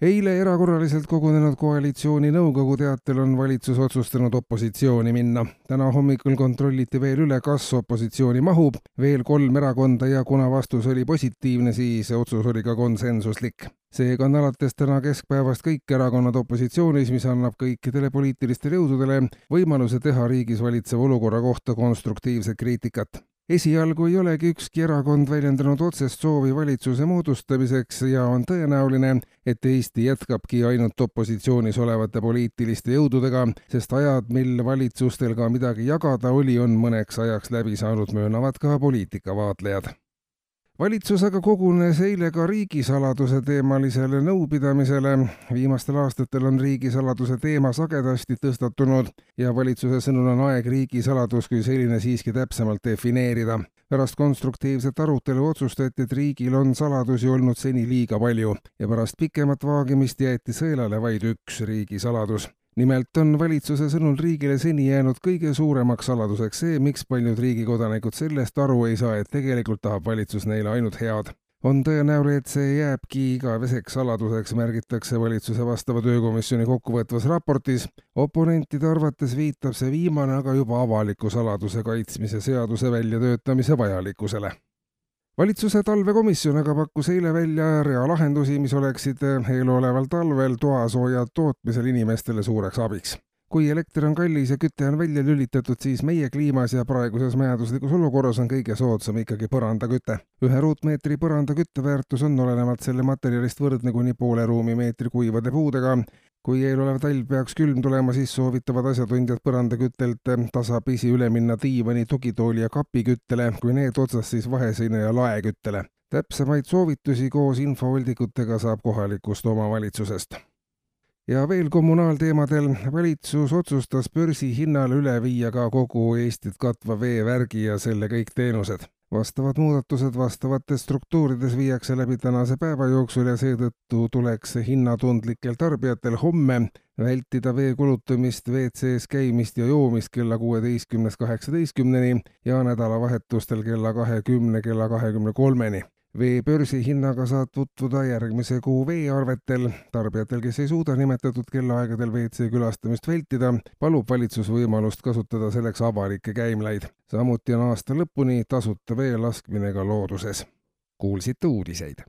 eile erakorraliselt kogunenud koalitsiooninõukogu teatel on valitsus otsustanud opositsiooni minna. täna hommikul kontrolliti veel üle, kas opositsiooni mahub veel kolm erakonda ja kuna vastus oli positiivne, siis otsus oli ka konsensuslik. seega on alates täna keskpäevast kõik erakonnad opositsioonis, mis annab kõikidele poliitilistele jõududele võimaluse teha riigis valitseva olukorra kohta konstruktiivset kriitikat esialgu ei olegi ükski erakond väljendanud otsest soovi valitsuse moodustamiseks ja on tõenäoline, et Eesti jätkabki ainult opositsioonis olevate poliitiliste jõududega, sest ajad, mil valitsustel ka midagi jagada oli, on mõneks ajaks läbi saanud, möönavad ka poliitikavaatlejad valitsus aga kogunes eile ka riigisaladuse teemalisele nõupidamisele. viimastel aastatel on riigisaladuse teema sagedasti tõstatunud ja valitsuse sõnul on aeg riigisaladus kui selline siiski täpsemalt defineerida. pärast konstruktiivset arutelu otsustati, et riigil on saladusi olnud seni liiga palju ja pärast pikemat vaagimist jäeti sõelale vaid üks riigisaladus nimelt on valitsuse sõnul riigile seni jäänud kõige suuremaks saladuseks see, miks paljud riigi kodanikud sellest aru ei saa, et tegelikult tahab valitsus neile ainult head. on tõenäoline, et see jääbki igaveseks saladuseks, märgitakse valitsuse vastava töökomisjoni kokkuvõtvas raportis. oponentide arvates viitab see viimane aga juba avaliku saladuse kaitsmise seaduse väljatöötamise vajalikkusele valitsuse talvekomisjon aga pakkus eile välja rea lahendusi, mis oleksid eeloleval talvel toasooja tootmisel inimestele suureks abiks. Kui elekter on kallis ja küte on välja lülitatud, siis meie kliimas ja praeguses majanduslikus olukorras on kõige soodsam ikkagi põrandaküte. ühe ruutmeetri põranda kütteväärtus on olenevalt selle materjalist võrdne kuni poole ruumimeetri kuivade puudega kui eelolev talv peaks külm tulema, siis soovitavad asjatundjad põrandaküttelt tasapisi üle minna diivani, tugitooli ja kapiküttele, kui need otsas, siis vaheseina ja laeküttele. täpsemaid soovitusi koos infovoldikutega saab kohalikust omavalitsusest. Ja veel kommunaalteemadel, valitsus otsustas börsihinnale üle viia ka kogu Eestit katva veevärgi ja selle kõik teenused. Vastavad muudatused vastavates struktuurides viiakse läbi tänase päeva jooksul ja seetõttu tuleks hinnatundlikel tarbijatel homme vältida vee kulutamist, WC-s käimist ja joomist kella kuueteistkümnest kaheksateistkümneni ja nädalavahetustel kella kahekümne kella kahekümne kolmeni vee börsihinnaga saad tutvuda järgmise kuu veearvetel. tarbijatel, kes ei suuda nimetatud kellaaegadel WC külastamist vältida, palub valitsus võimalust kasutada selleks avalikke käimlaid. samuti on aasta lõpuni tasuta vee laskmine ka looduses. kuulsite uudiseid